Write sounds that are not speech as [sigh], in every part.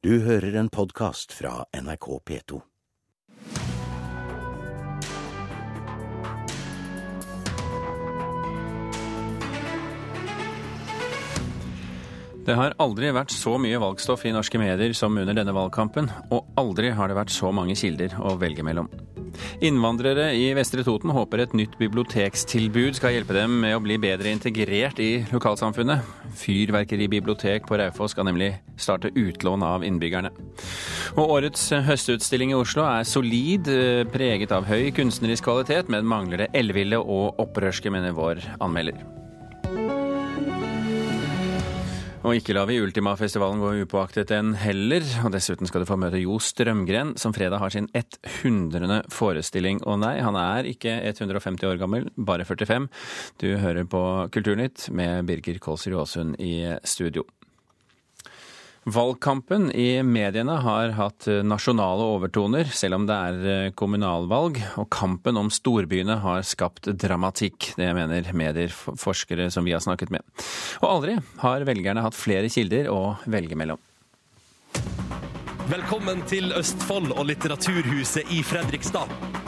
Du hører en podkast fra NRK P2. Det har aldri vært så mye valgstoff i norske medier som under denne valgkampen, og aldri har det vært så mange kilder å velge mellom. Innvandrere i Vestre Toten håper et nytt bibliotekstilbud skal hjelpe dem med å bli bedre integrert i lokalsamfunnet. Fyrverkeribibliotek på Raufoss skal nemlig starte utlån av innbyggerne. Og årets høstutstilling i Oslo er solid, eh, preget av høy kunstnerisk kvalitet, men mangler det elleville og opprørske, mener vår anmelder. Og ikke lar vi Ultima-festivalen gå upåaktet den heller. Og dessuten skal du få møte Jo Strømgren, som fredag har sin 100. forestilling. Og nei, han er ikke 150 år gammel, bare 45. Du hører på Kulturnytt med Birger Kolsrud Aasund i studio. Valgkampen i mediene har hatt nasjonale overtoner, selv om det er kommunalvalg. Og kampen om storbyene har skapt dramatikk. Det mener medier, forskere som vi har snakket med. Og aldri har velgerne hatt flere kilder å velge mellom. Velkommen til Østfold og Litteraturhuset i Fredrikstad.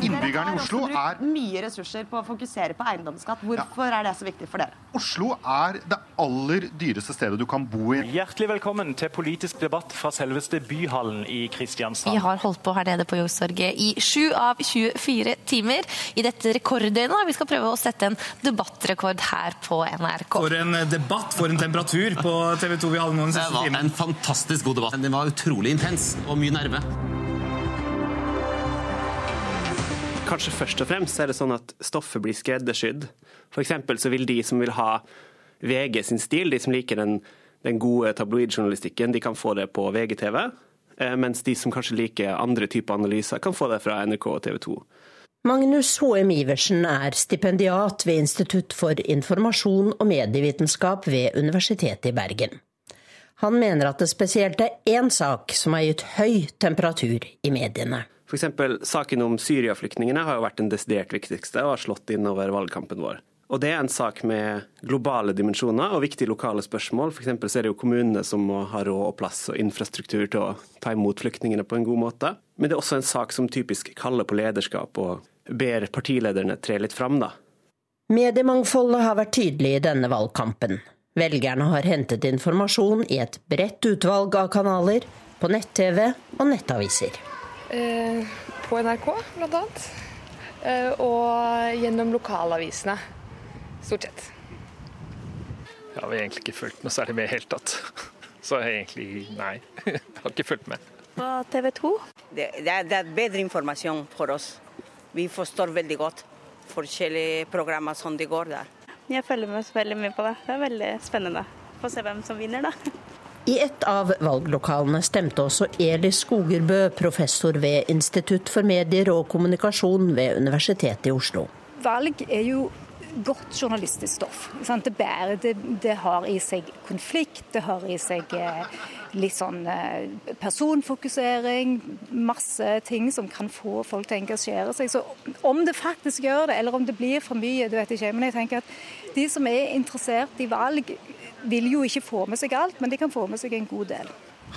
Innbyggerne i Oslo er mye ressurser på å fokusere på eiendomsskatt. Hvorfor er det så viktig for dere? Oslo er det aller dyreste stedet du kan bo i. Hjertelig velkommen til politisk debatt fra selveste Byhallen i Kristiansand. Vi har holdt på her nede på Youngstorget i 7 av 24 timer i dette rekorddøgnet. Vi skal prøve å sette en debattrekord her på NRK. For en debatt, for en temperatur på TV 2 vi hadde nå den Det var en fantastisk god debatt. Den var utrolig intens og mye nerve. Kanskje først og fremst er det sånn at stoffet blir skreddersydd. F.eks. så vil de som vil ha VG sin stil, de som liker den, den gode tabloidjournalistikken, de kan få det på VGTV. eh, Mens de som kanskje liker andre typer analyser, kan få det fra NRK og TV 2. Magnus H.M. Iversen er stipendiat ved Institutt for informasjon og medievitenskap ved Universitetet i Bergen. Han mener at det spesielt er én sak som har gitt høy temperatur i mediene. F.eks. saken om Syria-flyktningene har jo vært den desidert viktigste og har slått inn over valgkampen vår. Og Det er en sak med globale dimensjoner og viktige lokale spørsmål. For så er det jo kommunene som må ha råd og plass og infrastruktur til å ta imot flyktningene på en god måte. Men det er også en sak som typisk kaller på lederskap og ber partilederne tre litt fram, da. Mediemangfoldet har vært tydelig i denne valgkampen. Velgerne har hentet informasjon i et bredt utvalg av kanaler, på nett-TV og nettaviser. Eh, på NRK, annet. Eh, og gjennom lokalavisene, stort sett. Jeg har egentlig ikke fulgt noe særlig med i det hele tatt. [laughs] Så jeg egentlig nei. [laughs] Jeg har ikke fulgt med. På TV 2. Det, det, er, det er bedre informasjon for oss. Vi forstår veldig godt forskjellige programmer som det går der. Jeg følger med veldig mye på det. Det er veldig spennende. Få se hvem som vinner, da. [laughs] I et av valglokalene stemte også Eli Skogerbø, professor ved Institutt for medier og kommunikasjon ved Universitetet i Oslo. Valg er jo godt journalistisk stoff. Det, bærer, det, det har i seg konflikt, det har i seg eh, litt sånn eh, personfokusering. Masse ting som kan få folk til å engasjere seg. Så om det faktisk gjør det, eller om det blir for mye, det vet jeg ikke. Men jeg tenker at de som er interessert i valg, vil jo ikke få med seg alt, men de kan få med seg en god del.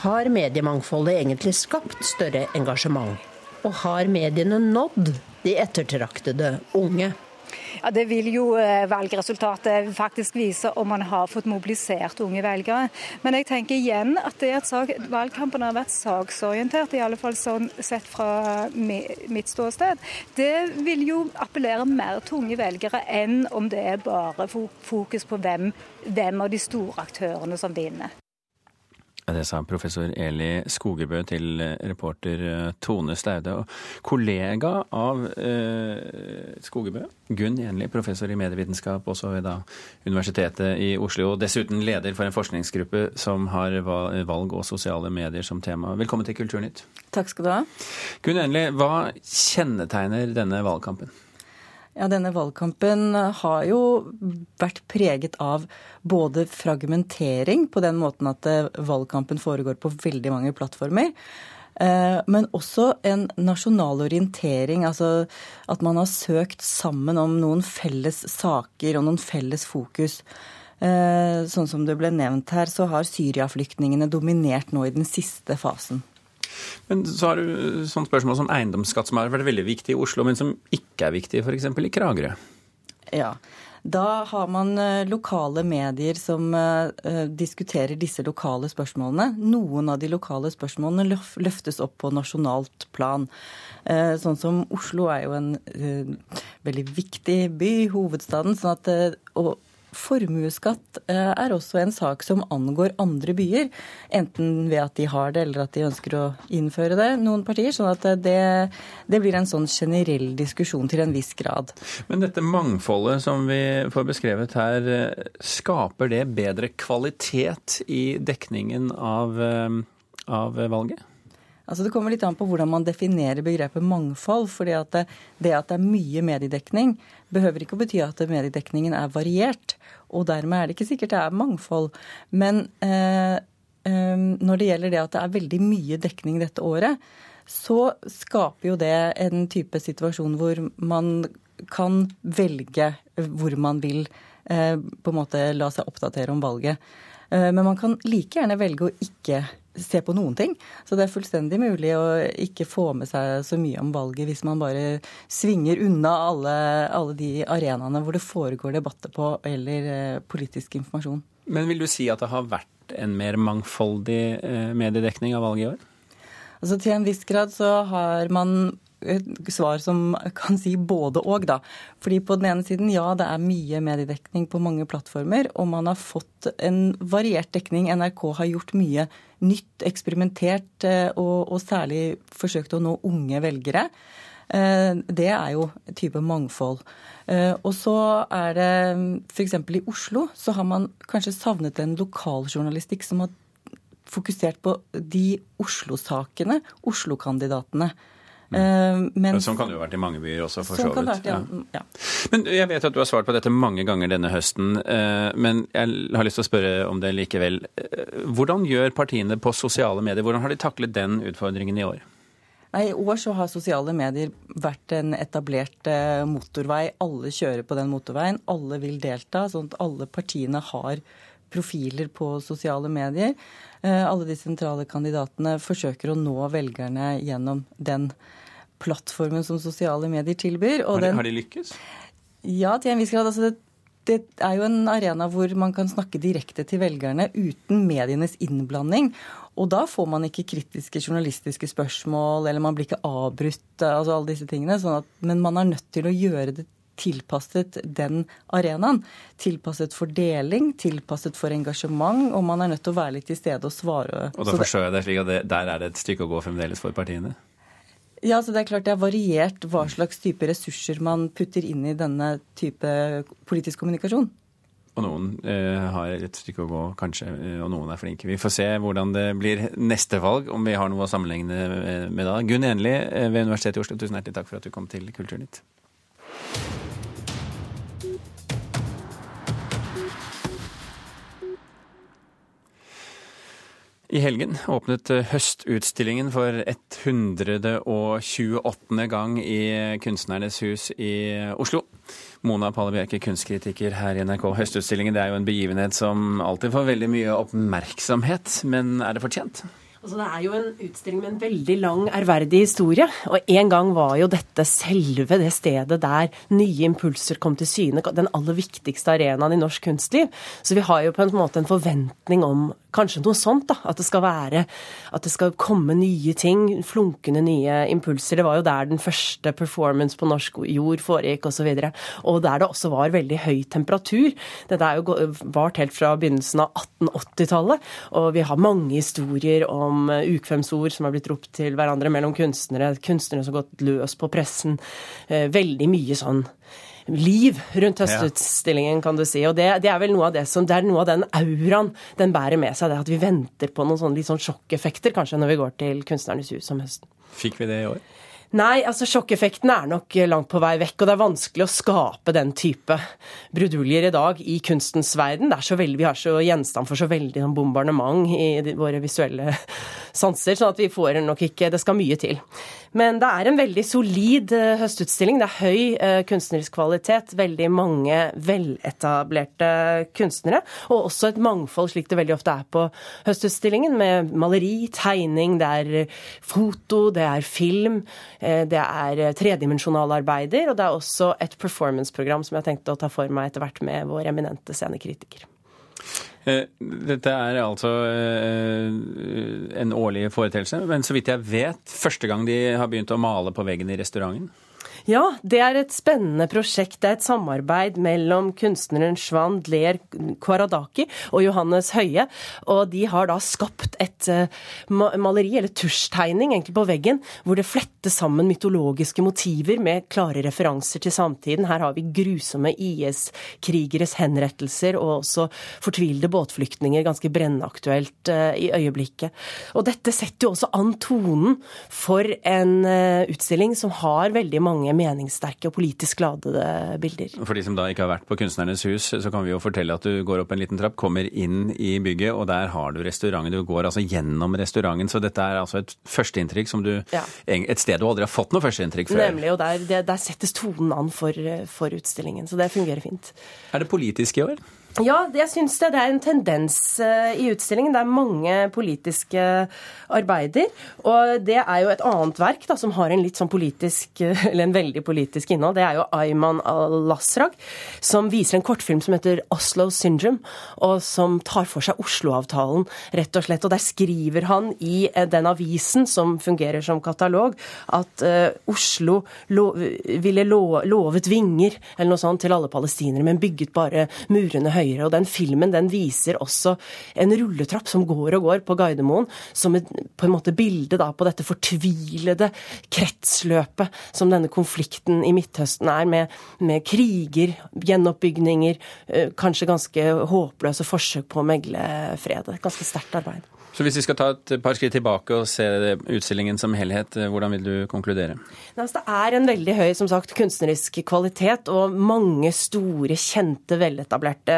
Har mediemangfoldet egentlig skapt større engasjement? Og har mediene nådd de ettertraktede unge? Ja, Det vil jo eh, valgresultatet faktisk vise om man har fått mobilisert unge velgere. Men jeg tenker igjen at det at sak, valgkampen har vært saksorientert, i alle fall sånn sett fra mitt ståsted, det vil jo appellere mer til unge velgere enn om det er bare fokus på hvem, hvem av de store aktørene som vinner. Det sa professor Eli Skogebø til reporter eh, Tone Staude. Og kollega av eh, Skogebø, Gunn Jenli, professor i medievitenskap også ved Universitetet i Oslo. Og dessuten leder for en forskningsgruppe som har valg og sosiale medier som tema. Velkommen til Kulturnytt. Takk skal du ha. Gunn Jenli, hva kjennetegner denne valgkampen? Ja, Denne valgkampen har jo vært preget av både fragmentering, på den måten at eh, valgkampen foregår på veldig mange plattformer, eh, men også en nasjonal orientering. Altså at man har søkt sammen om noen felles saker og noen felles fokus. Eh, sånn som det ble nevnt her, så har Syria-flyktningene dominert nå i den siste fasen. Men så har du sånn spørsmål som eiendomsskatt, som har vært veldig viktig i Oslo, men som ikke er viktig f.eks. i Kragerø. Ja. Da har man eh, lokale medier som uh, diskuterer disse lokale spørsmålene. Noen av de lokale spørsmålene løftes opp på nasjonalt plan. Sånn som Oslo er jo en veldig viktig by, hovedstaden. sånn at Formuesskatt eh, er også en sak som angår andre byer. Enten ved at de har det, eller at de ønsker å innføre det, noen partier. sånn at det, det blir en sånn generell diskusjon til en viss grad. Men dette mangfoldet som vi får beskrevet her, eh, skaper det bedre kvalitet i dekningen av, eh, av valget? Altså Det kommer litt an på hvordan man definerer begrepet mangfold. fordi at det, det, at det er mye mediedekning, behøver ikke å bety at mediedekningen er variert. Og dermed er det ikke sikkert det er mangfold. Men eh, eh, når det gjelder det at det er veldig mye dekning dette året, så skaper jo det en type situasjon hvor man kan velge hvor man vil eh, på en måte la seg oppdatere om valget. Eh, men man kan like gjerne velge å ikke se på noen ting. Så det er fullstendig mulig å ikke få med seg så mye om valget hvis man bare svinger unna alle, alle de arenaene hvor det foregår debatter på eller eh, politisk informasjon. Men vil du si at det har vært en mer mangfoldig eh, mediedekning av valget i år? Altså Til en viss grad så har man svar som kan si både og, da. Fordi på den ene siden, ja, det er mye mediedekning på mange plattformer, og man har fått en variert dekning. NRK har gjort mye nytt, eksperimentert, eh, og, og særlig forsøkt å nå unge velgere. Eh, det er jo type mangfold. Eh, og så er det f.eks. i Oslo så har man kanskje savnet en lokaljournalistikk som har fokusert på de Oslo-sakene, Oslo-kandidatene. Mm. Men, sånn kan det jo ha vært i mange byer også, for sånn så vidt. Ja. Ja. Men jeg vet at du har svart på dette mange ganger denne høsten, eh, men jeg har lyst til å spørre om det likevel. Eh, hvordan gjør partiene på sosiale medier, hvordan har de taklet den utfordringen i år? Nei, I år så har sosiale medier vært en etablert motorvei. Alle kjører på den motorveien. Alle vil delta. sånn at alle partiene har profiler på sosiale medier. Alle de sentrale kandidatene forsøker å nå velgerne gjennom den plattformen som sosiale medier tilbyr. Har de, den, har, de, lykkes? Ja, til en viss grad. Altså det, det, er jo en arena hvor man kan snakke direkte til velgerne uten medienes innblanding. Og da får man ikke kritiske journalistiske spørsmål, eller man blir ikke avbrutt, altså alle disse tingene. Sånn at, men man er nødt til å gjøre det tilpasset den arenaen. Tilpasset for deling, tilpasset for engasjement, og man er nødt til å være litt til stede og svare. Og da forstår jeg det slik at det, der er det et stykke å gå fremdeles for partiene? Ja, så Det er klart det er variert hva slags type ressurser man putter inn i denne type politisk kommunikasjon. Og noen eh, har et stykke å gå, kanskje, eh, og noen er flinke. Vi får se hvordan det blir neste valg, om vi har noe å sammenligne med da. Gunn Enli eh, ved Universitetet i Oslo, tusen hjertelig takk for at du kom til Kulturnytt. I helgen åpnet Høstutstillingen for 128. gang i Kunstnernes hus i Oslo. Mona Palle Bjerke, kunstkritiker her i NRK. Høstutstillingen er jo en begivenhet som alltid får veldig mye oppmerksomhet, men er det fortjent? Altså, det er jo en utstilling med en veldig lang, ærverdig historie. Og en gang var jo dette selve det stedet der nye impulser kom til syne. Den aller viktigste arenaen i norsk kunstliv. Så vi har jo på en måte en forventning om kanskje noe sånt. da, At det skal være, at det skal komme nye ting. Flunkende nye impulser. Det var jo der den første performance på norsk jord foregikk osv. Og, så og der det også var veldig høy temperatur. Dette er jo vart helt fra begynnelsen av 1880-tallet. Og vi har mange historier om eh, ukvemsord som har blitt ropt til hverandre mellom kunstnere, kunstnere som har gått løs på pressen. Eh, veldig mye sånn liv rundt høstutstillingen, kan du si. Og det, det, er vel noe av det som, det er noe av den auraen den bærer med seg. Det at vi venter på noen sånne litt sånn sjokkeffekter, kanskje, når vi går til Kunstnernes hus om høsten. Fikk vi det i år? Nei, altså sjokkeffekten er nok langt på vei vekk. Og det er vanskelig å skape den type bruduljer i dag i kunstens verden. Det er så veldig, vi har så gjenstand for så veldig sånn bombardement i våre visuelle [laughs] sanser, sånn at vi får nok ikke Det skal mye til. Men det er en veldig solid eh, høstutstilling. Det er høy eh, kunstnerisk kvalitet. Veldig mange veletablerte kunstnere. Og også et mangfold, slik det veldig ofte er på høstutstillingen, med maleri, tegning, det er foto, det er film, det er tredimensjonale arbeider, og det er også et performance-program som jeg tenkte å ta for meg etter hvert med vår eminente scenekritiker. Eh, dette er altså eh, en årlig foreteelse, men så vidt jeg vet, første gang de har begynt å male på veggen i restauranten? Ja, det er et spennende prosjekt. Det er et samarbeid mellom kunstneren Shwan Dler Kwaradaki og Johannes Høie. Og de har da skapt et uh, maleri, eller tusjtegning, egentlig på veggen, hvor det flettes sammen mytologiske motiver med klare referanser til samtiden. Her har vi grusomme IS-krigeres henrettelser og også fortvilede båtflyktninger, ganske brennaktuelt uh, i øyeblikket. Og dette setter jo også an tonen for en uh, utstilling som har veldig mange meningssterke og politisk ladede bilder. For de som da ikke har vært på Kunstnernes hus, så kan vi jo fortelle at du går opp en liten trapp, kommer inn i bygget, og der har du restauranten. Du går altså gjennom restauranten, så dette er altså et førsteinntrykk som du ja. Et sted du aldri har fått noe førsteinntrykk før. Nemlig, og der, der settes tonen an for, for utstillingen. Så det fungerer fint. Er det politisk i år? Ja, jeg syns det. Det er en tendens eh, i utstillingen. Det er mange politiske arbeider. Og det er jo et annet verk da, som har en litt sånn politisk, eller en veldig politisk innhold. Det er jo Ayman al-Lasrag, som viser en kortfilm som heter Oslo Syndrome, og som tar for seg Oslo-avtalen, rett og slett. Og der skriver han i eh, den avisen som fungerer som katalog, at uh, Oslo lo ville lo lovet vinger, eller noe sånt, til alle palestinere, men bygget bare murene høyere høyere. Og den filmen den viser også en rulletrapp som går og går på Gardermoen, som et på en måte bilde da på dette fortvilede kretsløpet som denne konflikten i Midtøsten er, med, med kriger, gjenoppbygninger, eh, kanskje ganske håpløse forsøk på å megle fred. Ganske sterkt arbeid. Så hvis vi skal ta et par skritt tilbake og se utstillingen som helhet, eh, hvordan vil du konkludere? Det er en veldig høy som sagt, kunstnerisk kvalitet og mange store, kjente, veletablerte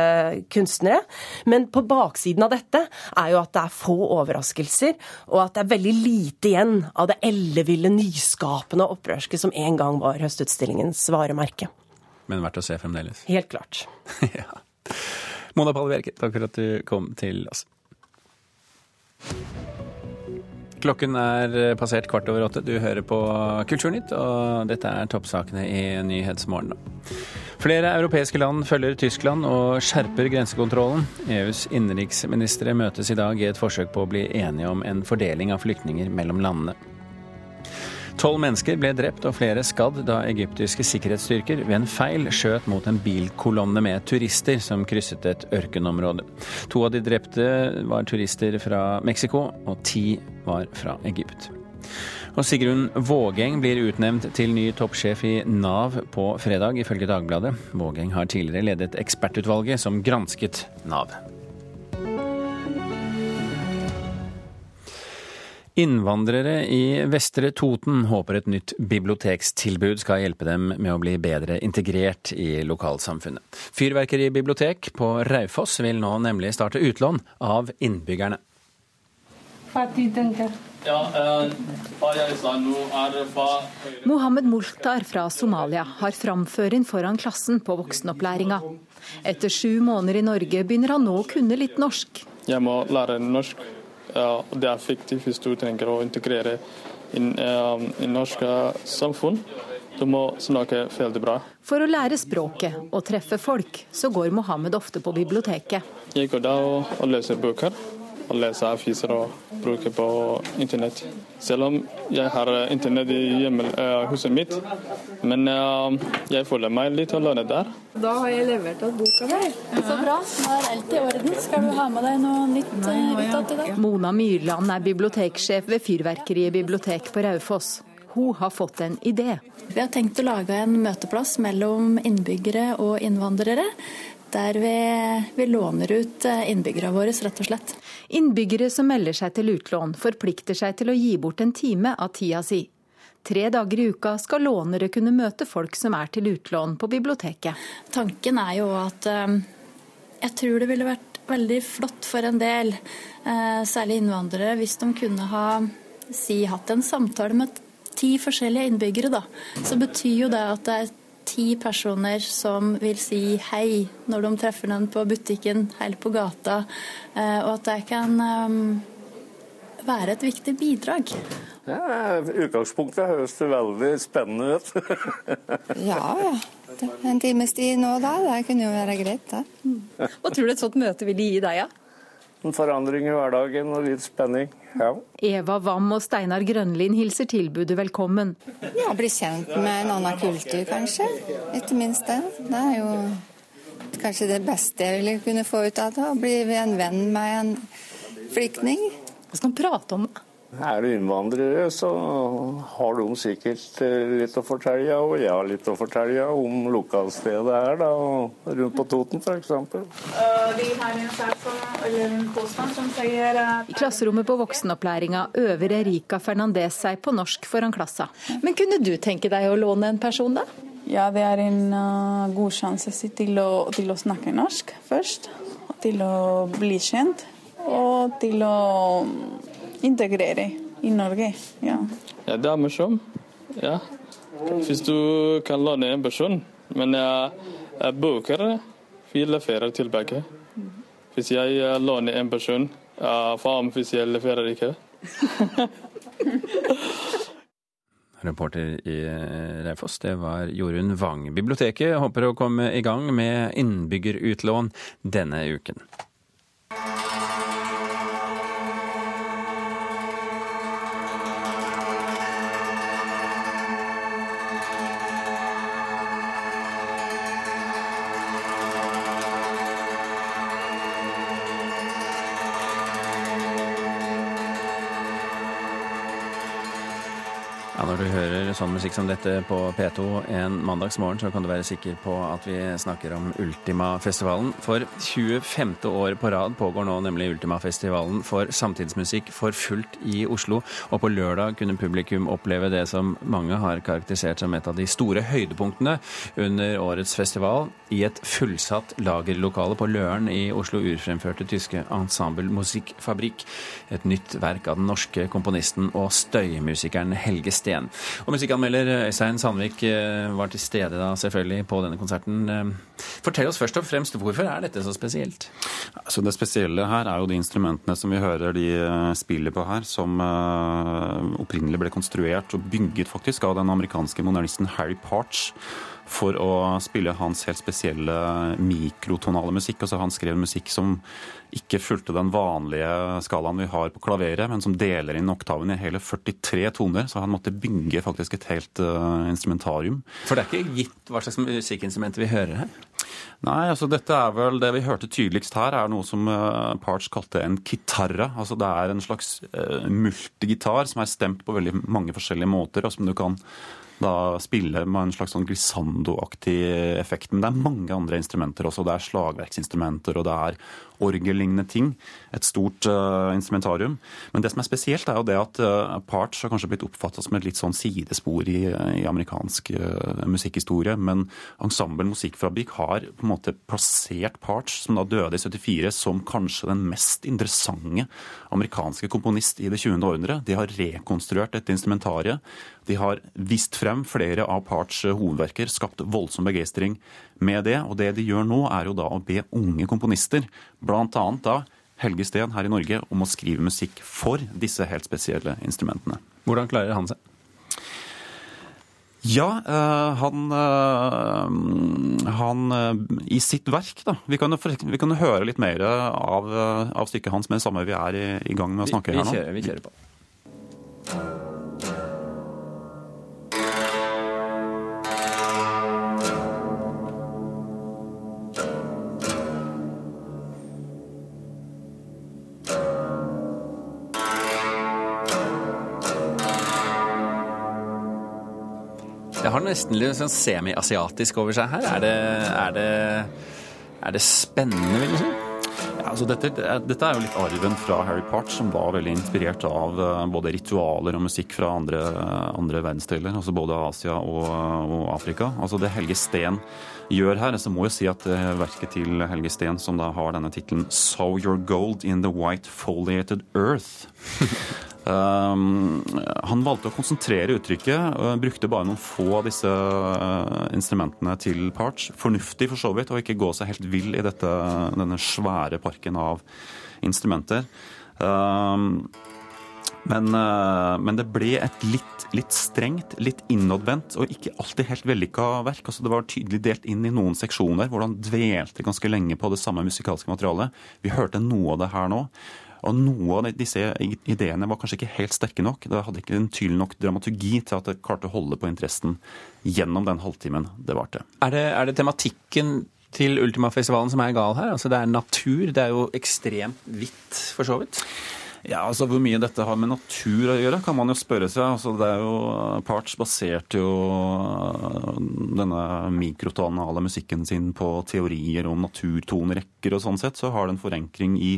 kunstnere. Men på baksiden av dette er jo at det er få overraskelser, og at det er veldig lite igjen av det elleville, nyskapende opprørske som en gang var høstutstillingens varemerke. Men verdt å se fremdeles? Helt klart. [laughs] ja. Mona Palle Bjerke, takk for at du kom til oss. Klokken er passert kvart over åtte. Du hører på Kulturnytt, og dette er toppsakene i Nyhetsmorgen. Flere europeiske land følger Tyskland og skjerper grensekontrollen. EUs innenriksministre møtes i dag i et forsøk på å bli enige om en fordeling av flyktninger mellom landene. Tolv mennesker ble drept og flere skadd da egyptiske sikkerhetsstyrker ved en feil skjøt mot en bilkolonne med turister som krysset et ørkenområde. To av de drepte var turister fra Mexico, og ti var fra Egypt. Og Sigrun Vågeng blir utnevnt til ny toppsjef i Nav på fredag, ifølge Dagbladet. Vågeng har tidligere ledet ekspertutvalget som gransket Nav. Innvandrere i Vestre Toten håper et nytt bibliotekstilbud skal hjelpe dem med å bli bedre integrert i lokalsamfunnet. Fyrverkeribibliotek på Raufoss vil nå nemlig starte utlån av innbyggerne. Mohammed Mulkhtar fra Somalia har framføring foran klassen på voksenopplæringa. Etter sju måneder i Norge begynner han nå å kunne litt norsk. Jeg må lære norsk det er viktig hvis du trenger å integrere i det norske samfunn. Du må snakke veldig bra. For å lære språket og treffe folk, så går Mohammed ofte på biblioteket. Jeg går da og leser bøker å lese aviser og bruke på internett. Selv om jeg har internett i hjemme, uh, huset mitt. Men uh, jeg føler meg litt alene der. Da har jeg levert ut boka mi. Så bra. Nå er alt i orden. Skal du ha med deg noe nytt ut i dag? Mona Myrland er biblioteksjef ved Fyrverkeriet bibliotek på Raufoss. Hun har fått en idé. Vi har tenkt å lage en møteplass mellom innbyggere og innvandrere der vi, vi låner ut eh, innbyggerne våre, rett og slett. Innbyggere som melder seg til utlån, forplikter seg til å gi bort en time av tida si. Tre dager i uka skal lånere kunne møte folk som er til utlån på biblioteket. Tanken er jo at eh, jeg tror det ville vært veldig flott for en del, eh, særlig innvandrere, hvis de kunne ha si, hatt en samtale med ti forskjellige innbyggere. Da. Så betyr jo det at det er ti personer som vil si hei når de treffer noen på butikken eller på gata, eh, og at det kan være et viktig bidrag. Ja, Utgangspunktet høres veldig spennende ut. [laughs] ja, ja. En times tid nå da, det kunne jo være greit, det. Hva tror du et sånt møte ville gi deg, ja? En forandring i hverdagen og litt spenning, ja. Eva Wam og Steinar Grønlin hilser tilbudet velkommen. Ja, Bli kjent med en annen kultur, kanskje. Ikke minst det. Det er jo kanskje det beste jeg ville kunne få ut av det. Å bli en venn med en flyktning. Hva skal man prate om? Er du innvandrere, så har de sikkert eh, litt å fortelle, og jeg har litt å fortelle om lokalstedet her, da, rundt på Toten f.eks. I klasserommet på voksenopplæringa øver Erika Fernandez seg på norsk foran klassa. Men kunne du tenke deg å låne en person, da? Ja, det er en uh, god sjanse til å, til å snakke norsk først. Til å bli kjent, og til å integrere i Norge. Ja, ja det er morsomt. Ja. Hvis du kan låne en person, men jeg, jeg bruker fire leverer tilbake. Hvis jeg låner en person, faen hvis jeg leverer ikke. [laughs] Reporter i Raufoss, det var Jorunn Wang. Biblioteket håper å komme i gang med innbyggerutlån denne uken. Sånn musikk som dette på P2 en mandagsmorgen, så kan du være sikker på at vi snakker om Ultima-festivalen. For 25. år på rad pågår nå nemlig Ultima-festivalen for samtidsmusikk for fullt i Oslo. Og på lørdag kunne publikum oppleve det som mange har karakterisert som et av de store høydepunktene under årets festival. I et fullsatt lagerlokale på Løren i Oslo urfremførte tyske Ensemble Musikkfabrikk. Et nytt verk av den norske komponisten og støymusikeren Helge Steen Og Og musikkanmelder Øystein Sandvik eh, var til stede da selvfølgelig på denne konserten. Eh, fortell oss først og fremst, hvorfor er dette så spesielt? Altså det spesielle her er jo de instrumentene som vi hører de eh, spiller på her, som opprinnelig ble konstruert og bygget faktisk av den amerikanske modernisten Harry Parch for å spille hans helt spesielle mikrotonale musikk. Altså han skrev musikk som ikke fulgte den vanlige skalaen vi har på klaveret, men som deler inn oktaven i hele 43 toner. Så han måtte bygge faktisk et helt uh, instrumentarium. For det er ikke gitt hva slags musikkinstrumenter vi hører her? Nei, altså dette er vel Det vi hørte tydeligst her, er noe som uh, Parch kalte en kitarra. Altså det er en slags uh, multigitar som er stemt på veldig mange forskjellige måter, og som du kan da spille med en slags sånn glissando-aktig effekt. Men det er mange andre instrumenter også. Det er slagverksinstrumenter, og det er orgellignende ting. Et stort uh, instrumentarium. Men det som er spesielt, er jo det at uh, Parts har kanskje blitt oppfatta som et litt sånn sidespor i, i amerikansk uh, musikkhistorie. Men Ensemble Musikkfabrikk har på en måte plassert Parts, som da døde i 74, som kanskje den mest interessante amerikanske komponist i det 20. århundre. De har rekonstruert dette instrumentariet. De har vist frem flere av Parts hovedverker, skapt voldsom begeistring med det. Og det de gjør nå, er jo da å be unge komponister, bl.a. da Helge Steen her i Norge, om å skrive musikk for disse helt spesielle instrumentene. Hvordan klarer han seg? Ja, øh, han, øh, han øh, I sitt verk, da. Vi kan, vi kan høre litt mer av, av, stykket hans med det samme vi er i, i gang med å snakke vi, vi her nå. Kjører, vi kjører på. Har nesten litt sånn semiasiatisk over seg her. Er det, er det, er det spennende, vil du si? Ja, altså dette, dette, er jo litt arven fra Harry Part, som var veldig inspirert av eh, både ritualer og musikk fra andre, andre verdensdeler, altså både Asia og, og, Afrika. Altså Det Helge Steen gjør her, så må jeg si at verket til Helge Steen, som da har denne tittelen 'Sow your gold in the white foliated earth', han valgte å konsentrere uttrykket, og brukte bare noen få av disse uh, instrumentene til parts. Fornuftig for så vidt, og ikke gå seg helt vill i dette, denne svære parken av instrumenter. Um, men, men, det ble et litt, litt, strengt, litt innadvendt og ikke alltid helt vellykka verk. Altså, det var tydelig delt inn i noen seksjoner hvor han dvelte ganske lenge på det samme musikalske materialet. Vi hørte noe av det her nå. Og noe av disse ideene var kanskje ikke helt sterke nok. Det hadde ikke en tydelig nok dramaturgi til at det klarte å holde på interessen gjennom den halvtimen det varte. Er det, er det tematikken til Ultimafestivalen som er gal her? Altså Det er natur. Det er jo ekstremt hvitt, for så vidt. Ja, altså Hvor mye dette har med natur å gjøre, kan man jo spørre seg. Altså, det er jo, Parts baserte jo denne mikrotonale musikken sin på teorier om naturtonerekker, og sånn sett så har det en forenkring i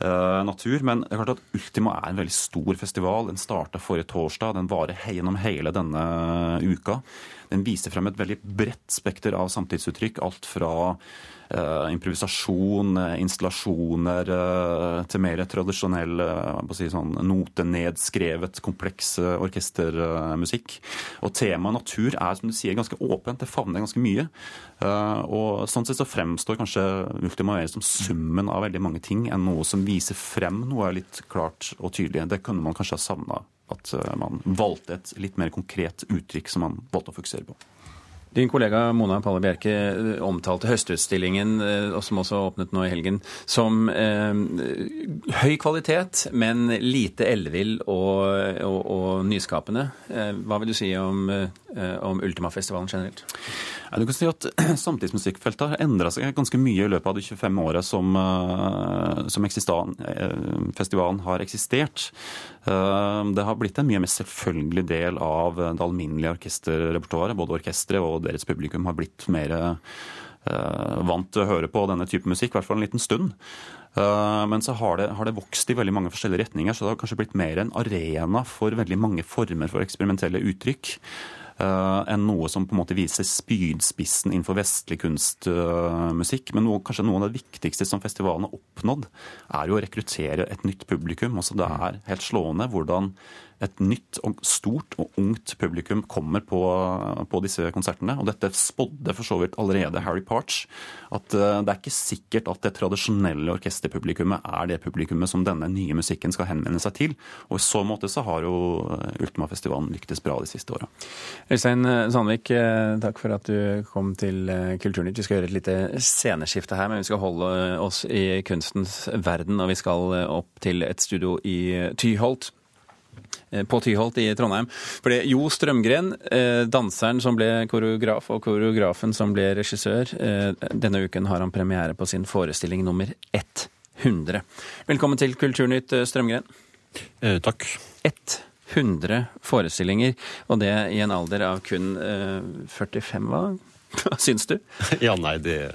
natur. Men det er klart at Ultima er en veldig stor festival. Den starta forrige torsdag. Den varer gjennom hele denne uka. Den viser frem et veldig bredt spekter av samtidsuttrykk. Alt fra improvisasjon, installasjoner, uh, til mer tradisjonell si sånn, notenedskrevet, kompleks orkestermusikk. Og temaet natur er som du sier, ganske åpent. Det favner ganske mye. Og sånn sett så fremstår kanskje Ultima mer som summen av veldig mange ting enn noe som viser frem noe litt klart og tydelig. Det kunne man kanskje ha savna at eh, man valgte et litt mer konkret uttrykk som man valgte å fokusere på. Din kollega Mona Palle Bjerke eh, omtalte Høstutstillingen, eh, som også åpnet nå i helgen, som eh, høy kvalitet, men lite ellevill og, og, og, nyskapende. Eh, hva vil du si om, eh, om Ultimafestivalen generelt? Ja, du kan si at [clears throat] Samtidsmusikkfeltet har endra seg ganske mye i løpet av de 25 åra som, som festivalen har eksistert. Det har blitt en mye mer selvfølgelig del av det alminnelige orkesterrepertoaret, både orkesteret og deres publikum har blitt mer uh, vant til å høre på denne type musikk, i hvert fall en liten stund. Uh, men så har det, har det, vokst i veldig mange forskjellige retninger, så det har kanskje blitt mer en arena for veldig mange former for eksperimentelle uttrykk. Uh, enn noe som på en måte viser spydspissen innenfor vestlig kunstmusikk. Men noe, kanskje noe av det viktigste som festivalen har oppnådd, er jo å rekruttere et nytt publikum. Altså Det er helt slående hvordan et nytt og stort og ungt publikum kommer på, på disse konsertene. Og dette spådde for så vidt allerede Harry Parch. At uh, det er ikke sikkert at det tradisjonelle orkesterpublikummet er det publikummet som denne nye musikken skal henvende seg til. Og i så måte så har jo Ultima-festivalen lyktes bra de siste åra. Øystein Sandvik, eh, takk for at du kom til eh, Kulturnytt. Vi skal gjøre et lite sceneskifte her, men vi skal holde oss i kunstens verden. Og vi skal opp til et studio i Tyholt Eh, på Tyholt i Trondheim. For det Jo Strømgren, eh, danseren som ble koreograf, og koreografen som ble regissør, eh, denne uken har han premiere på sin forestilling nummer 100. Velkommen til Kulturnytt, Strømgren. Eh, takk. 100 forestillinger, og det i en alder av kun eh, 45, hva? Hva syns du? [laughs] Ja, nei, det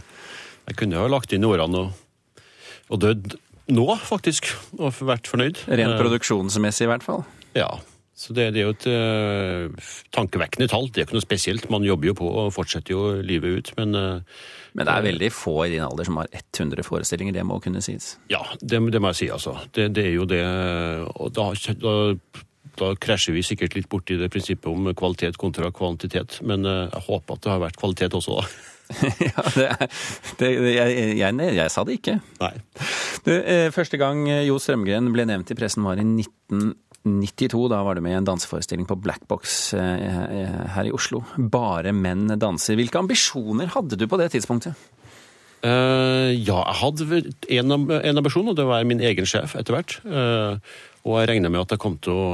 Jeg kunne ha lagt inn årene og, og dødd nå, faktisk, og vært fornøyd. Rent produksjonsmessig, i hvert fall? Ja. Så det, det er jo et uh, tankevekkende tall. Det er ikke noe spesielt. Man jobber jo på og fortsetter jo livet ut, men uh, Men det er veldig få i din alder som har 100 forestillinger, det må kunne sies? Ja, det, det må jeg si, altså. Det, det, er jo det Og da, da, da krasjer vi sikkert litt borti det prinsippet om kvalitet kontra kvantitet, men jeg håper at det har vært kvalitet også, da. [laughs] ja, det er, det, jeg, jeg, jeg, sa det ikke. Nei. Du, første gang Jo Strømgren ble nevnt i pressen var i 19 92, da var du med i en danseforestilling på Blackbox eh, eh, her i Oslo. Bare menn danser. Hvilke ambisjoner hadde du på det tidspunktet? Uh, ja, jeg hadde en, en ambisjon, og det var min egen sjef etter hvert. Uh, og jeg regna med at jeg kom til å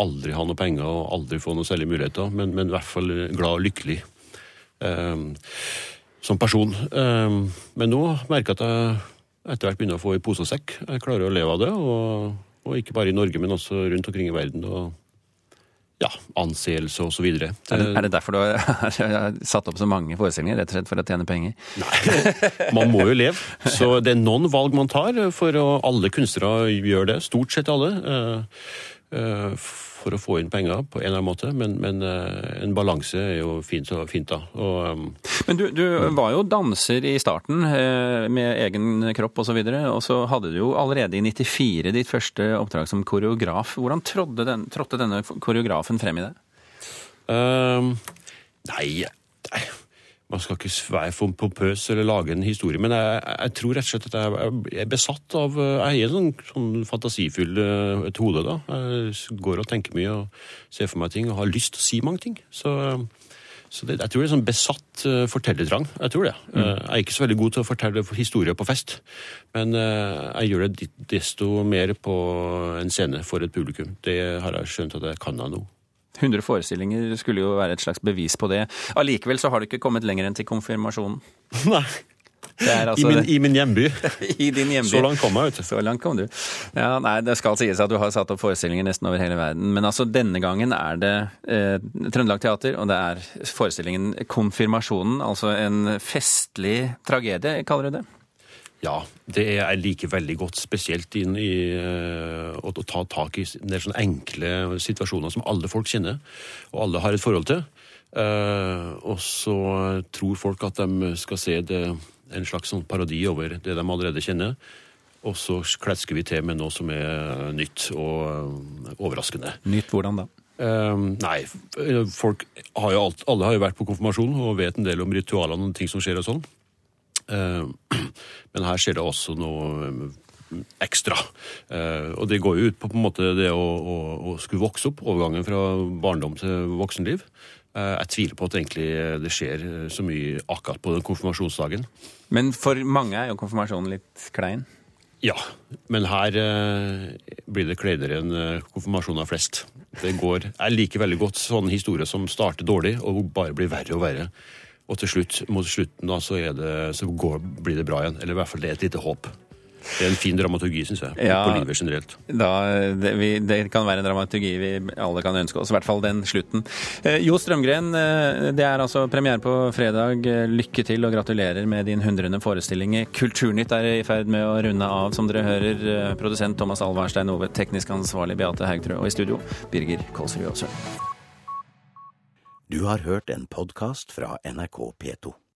aldri ha noe penger og aldri få noe særlige muligheter, men, men, i hvert fall glad og lykkelig uh, som person. men nå merker jeg at jeg etter hvert begynner å få i pose og sekk. Jeg klarer å leve av det. og og ikke bare i Norge, men også rundt omkring i verden. Og ja, anseelse osv. Er, det- er det derfor du [laughs] har satt opp så mange forestillinger? Rett og slett for å tjene penger? Nei, Man må jo leve. Så det er noen valg man tar, for alle kunstnere gjør det. Stort sett alle. eh, eh, For å få inn penger på en eller annen måte. Men, men eh, en balanse er jo fint, fint da. Og, eh, Men du, du var jo danser i starten, eh, med egen kropp osv. Og, så og så hadde du jo allerede i 94 ditt første oppdrag som koreograf. Hvordan trådde, den, trådte denne koreografen frem i det? Ehm, nei, nei, man skal ikke være for pompøs eller lage en historie, men jeg, jeg tror rett og slett at jeg jeg er besatt av Jeg en sånn, sånn fantasifull eh, et hode, da. Jeg går og tenker mye og ser for meg ting og har lyst til å si mange ting. Så, så det, jeg tror det er sånn besatt uh, fortellertrang. Jeg tror det. Eh, jeg er ikke så veldig god til å fortelle historier på fest, men uh, jeg gjør det desto mer på en scene for et publikum. Det har jeg skjønt at jeg kan av nå. 100 forestillinger skulle jo være et slags bevis på det. Allikevel så har du ikke kommet lenger enn til konfirmasjonen. [laughs] Nei. Altså I, min, I min hjemby. [laughs] I din hjemby. Så langt kom jeg, vet du. Så langt kom du. Ja, nei, Det skal sies at du har satt opp forestillinger nesten over hele verden. Men altså denne gangen er det eh, Trøndelag Teater, og det er forestillingen Konfirmasjonen. Altså en festlig tragedie, kaller du det? Ja, det er jeg liker veldig godt, spesielt inn i eh, å ta tak i en del sånne enkle situasjoner som alle folk kjenner, og alle har et forhold til. Eh, og så tror folk at de skal se det, en slags sånn parodi over det de allerede kjenner. Og så klesker vi til med noe som er nytt og eh, overraskende. Nytt hvordan da? Um, nei, folk har jo alt, alle har jo vært på konfirmasjon og vet en del om ritualene og ting som skjer og sånn. Um, [clears throat] Men her skjer det også noe ekstra. Eh, Og det går jo ut på, på en måte det å, å, å skulle vokse opp, overgangen fra barndom til voksenliv. Eh, Jeg tviler på at egentlig det skjer så mye akkurat på den konfirmasjonsdagen. Men for mange er jo konfirmasjonen litt klein. Ja, men her eh, blir det kleinere enn eh, konfirmasjoner flest. Det går, Jeg liker veldig godt sånne historier som starter dårlig og bare blir verre og verre. Og til slutt, mot slutten da, så, det, så går, blir det bra igjen. Eller i hvert fall det er et lite håp. Det er en fin dramaturgi, syns jeg, på, Ja. på livet generelt. Da, det, vi, det kan være en dramaturgi vi alle kan ønske oss, i hvert fall den slutten. Eh, jo Strømgren, eh, det er altså premiere på fredag. Eh, Lykke til og gratulerer med din hundrede forestilling. Kulturnytt er i ferd med å runde av, som dere hører. Eh, Produsent Thomas Alvarstein Ove, teknisk ansvarlig Beate Haugtrø, og i studio Birger Kolsrud Aasø. Du har hørt en podkast fra NRK P2.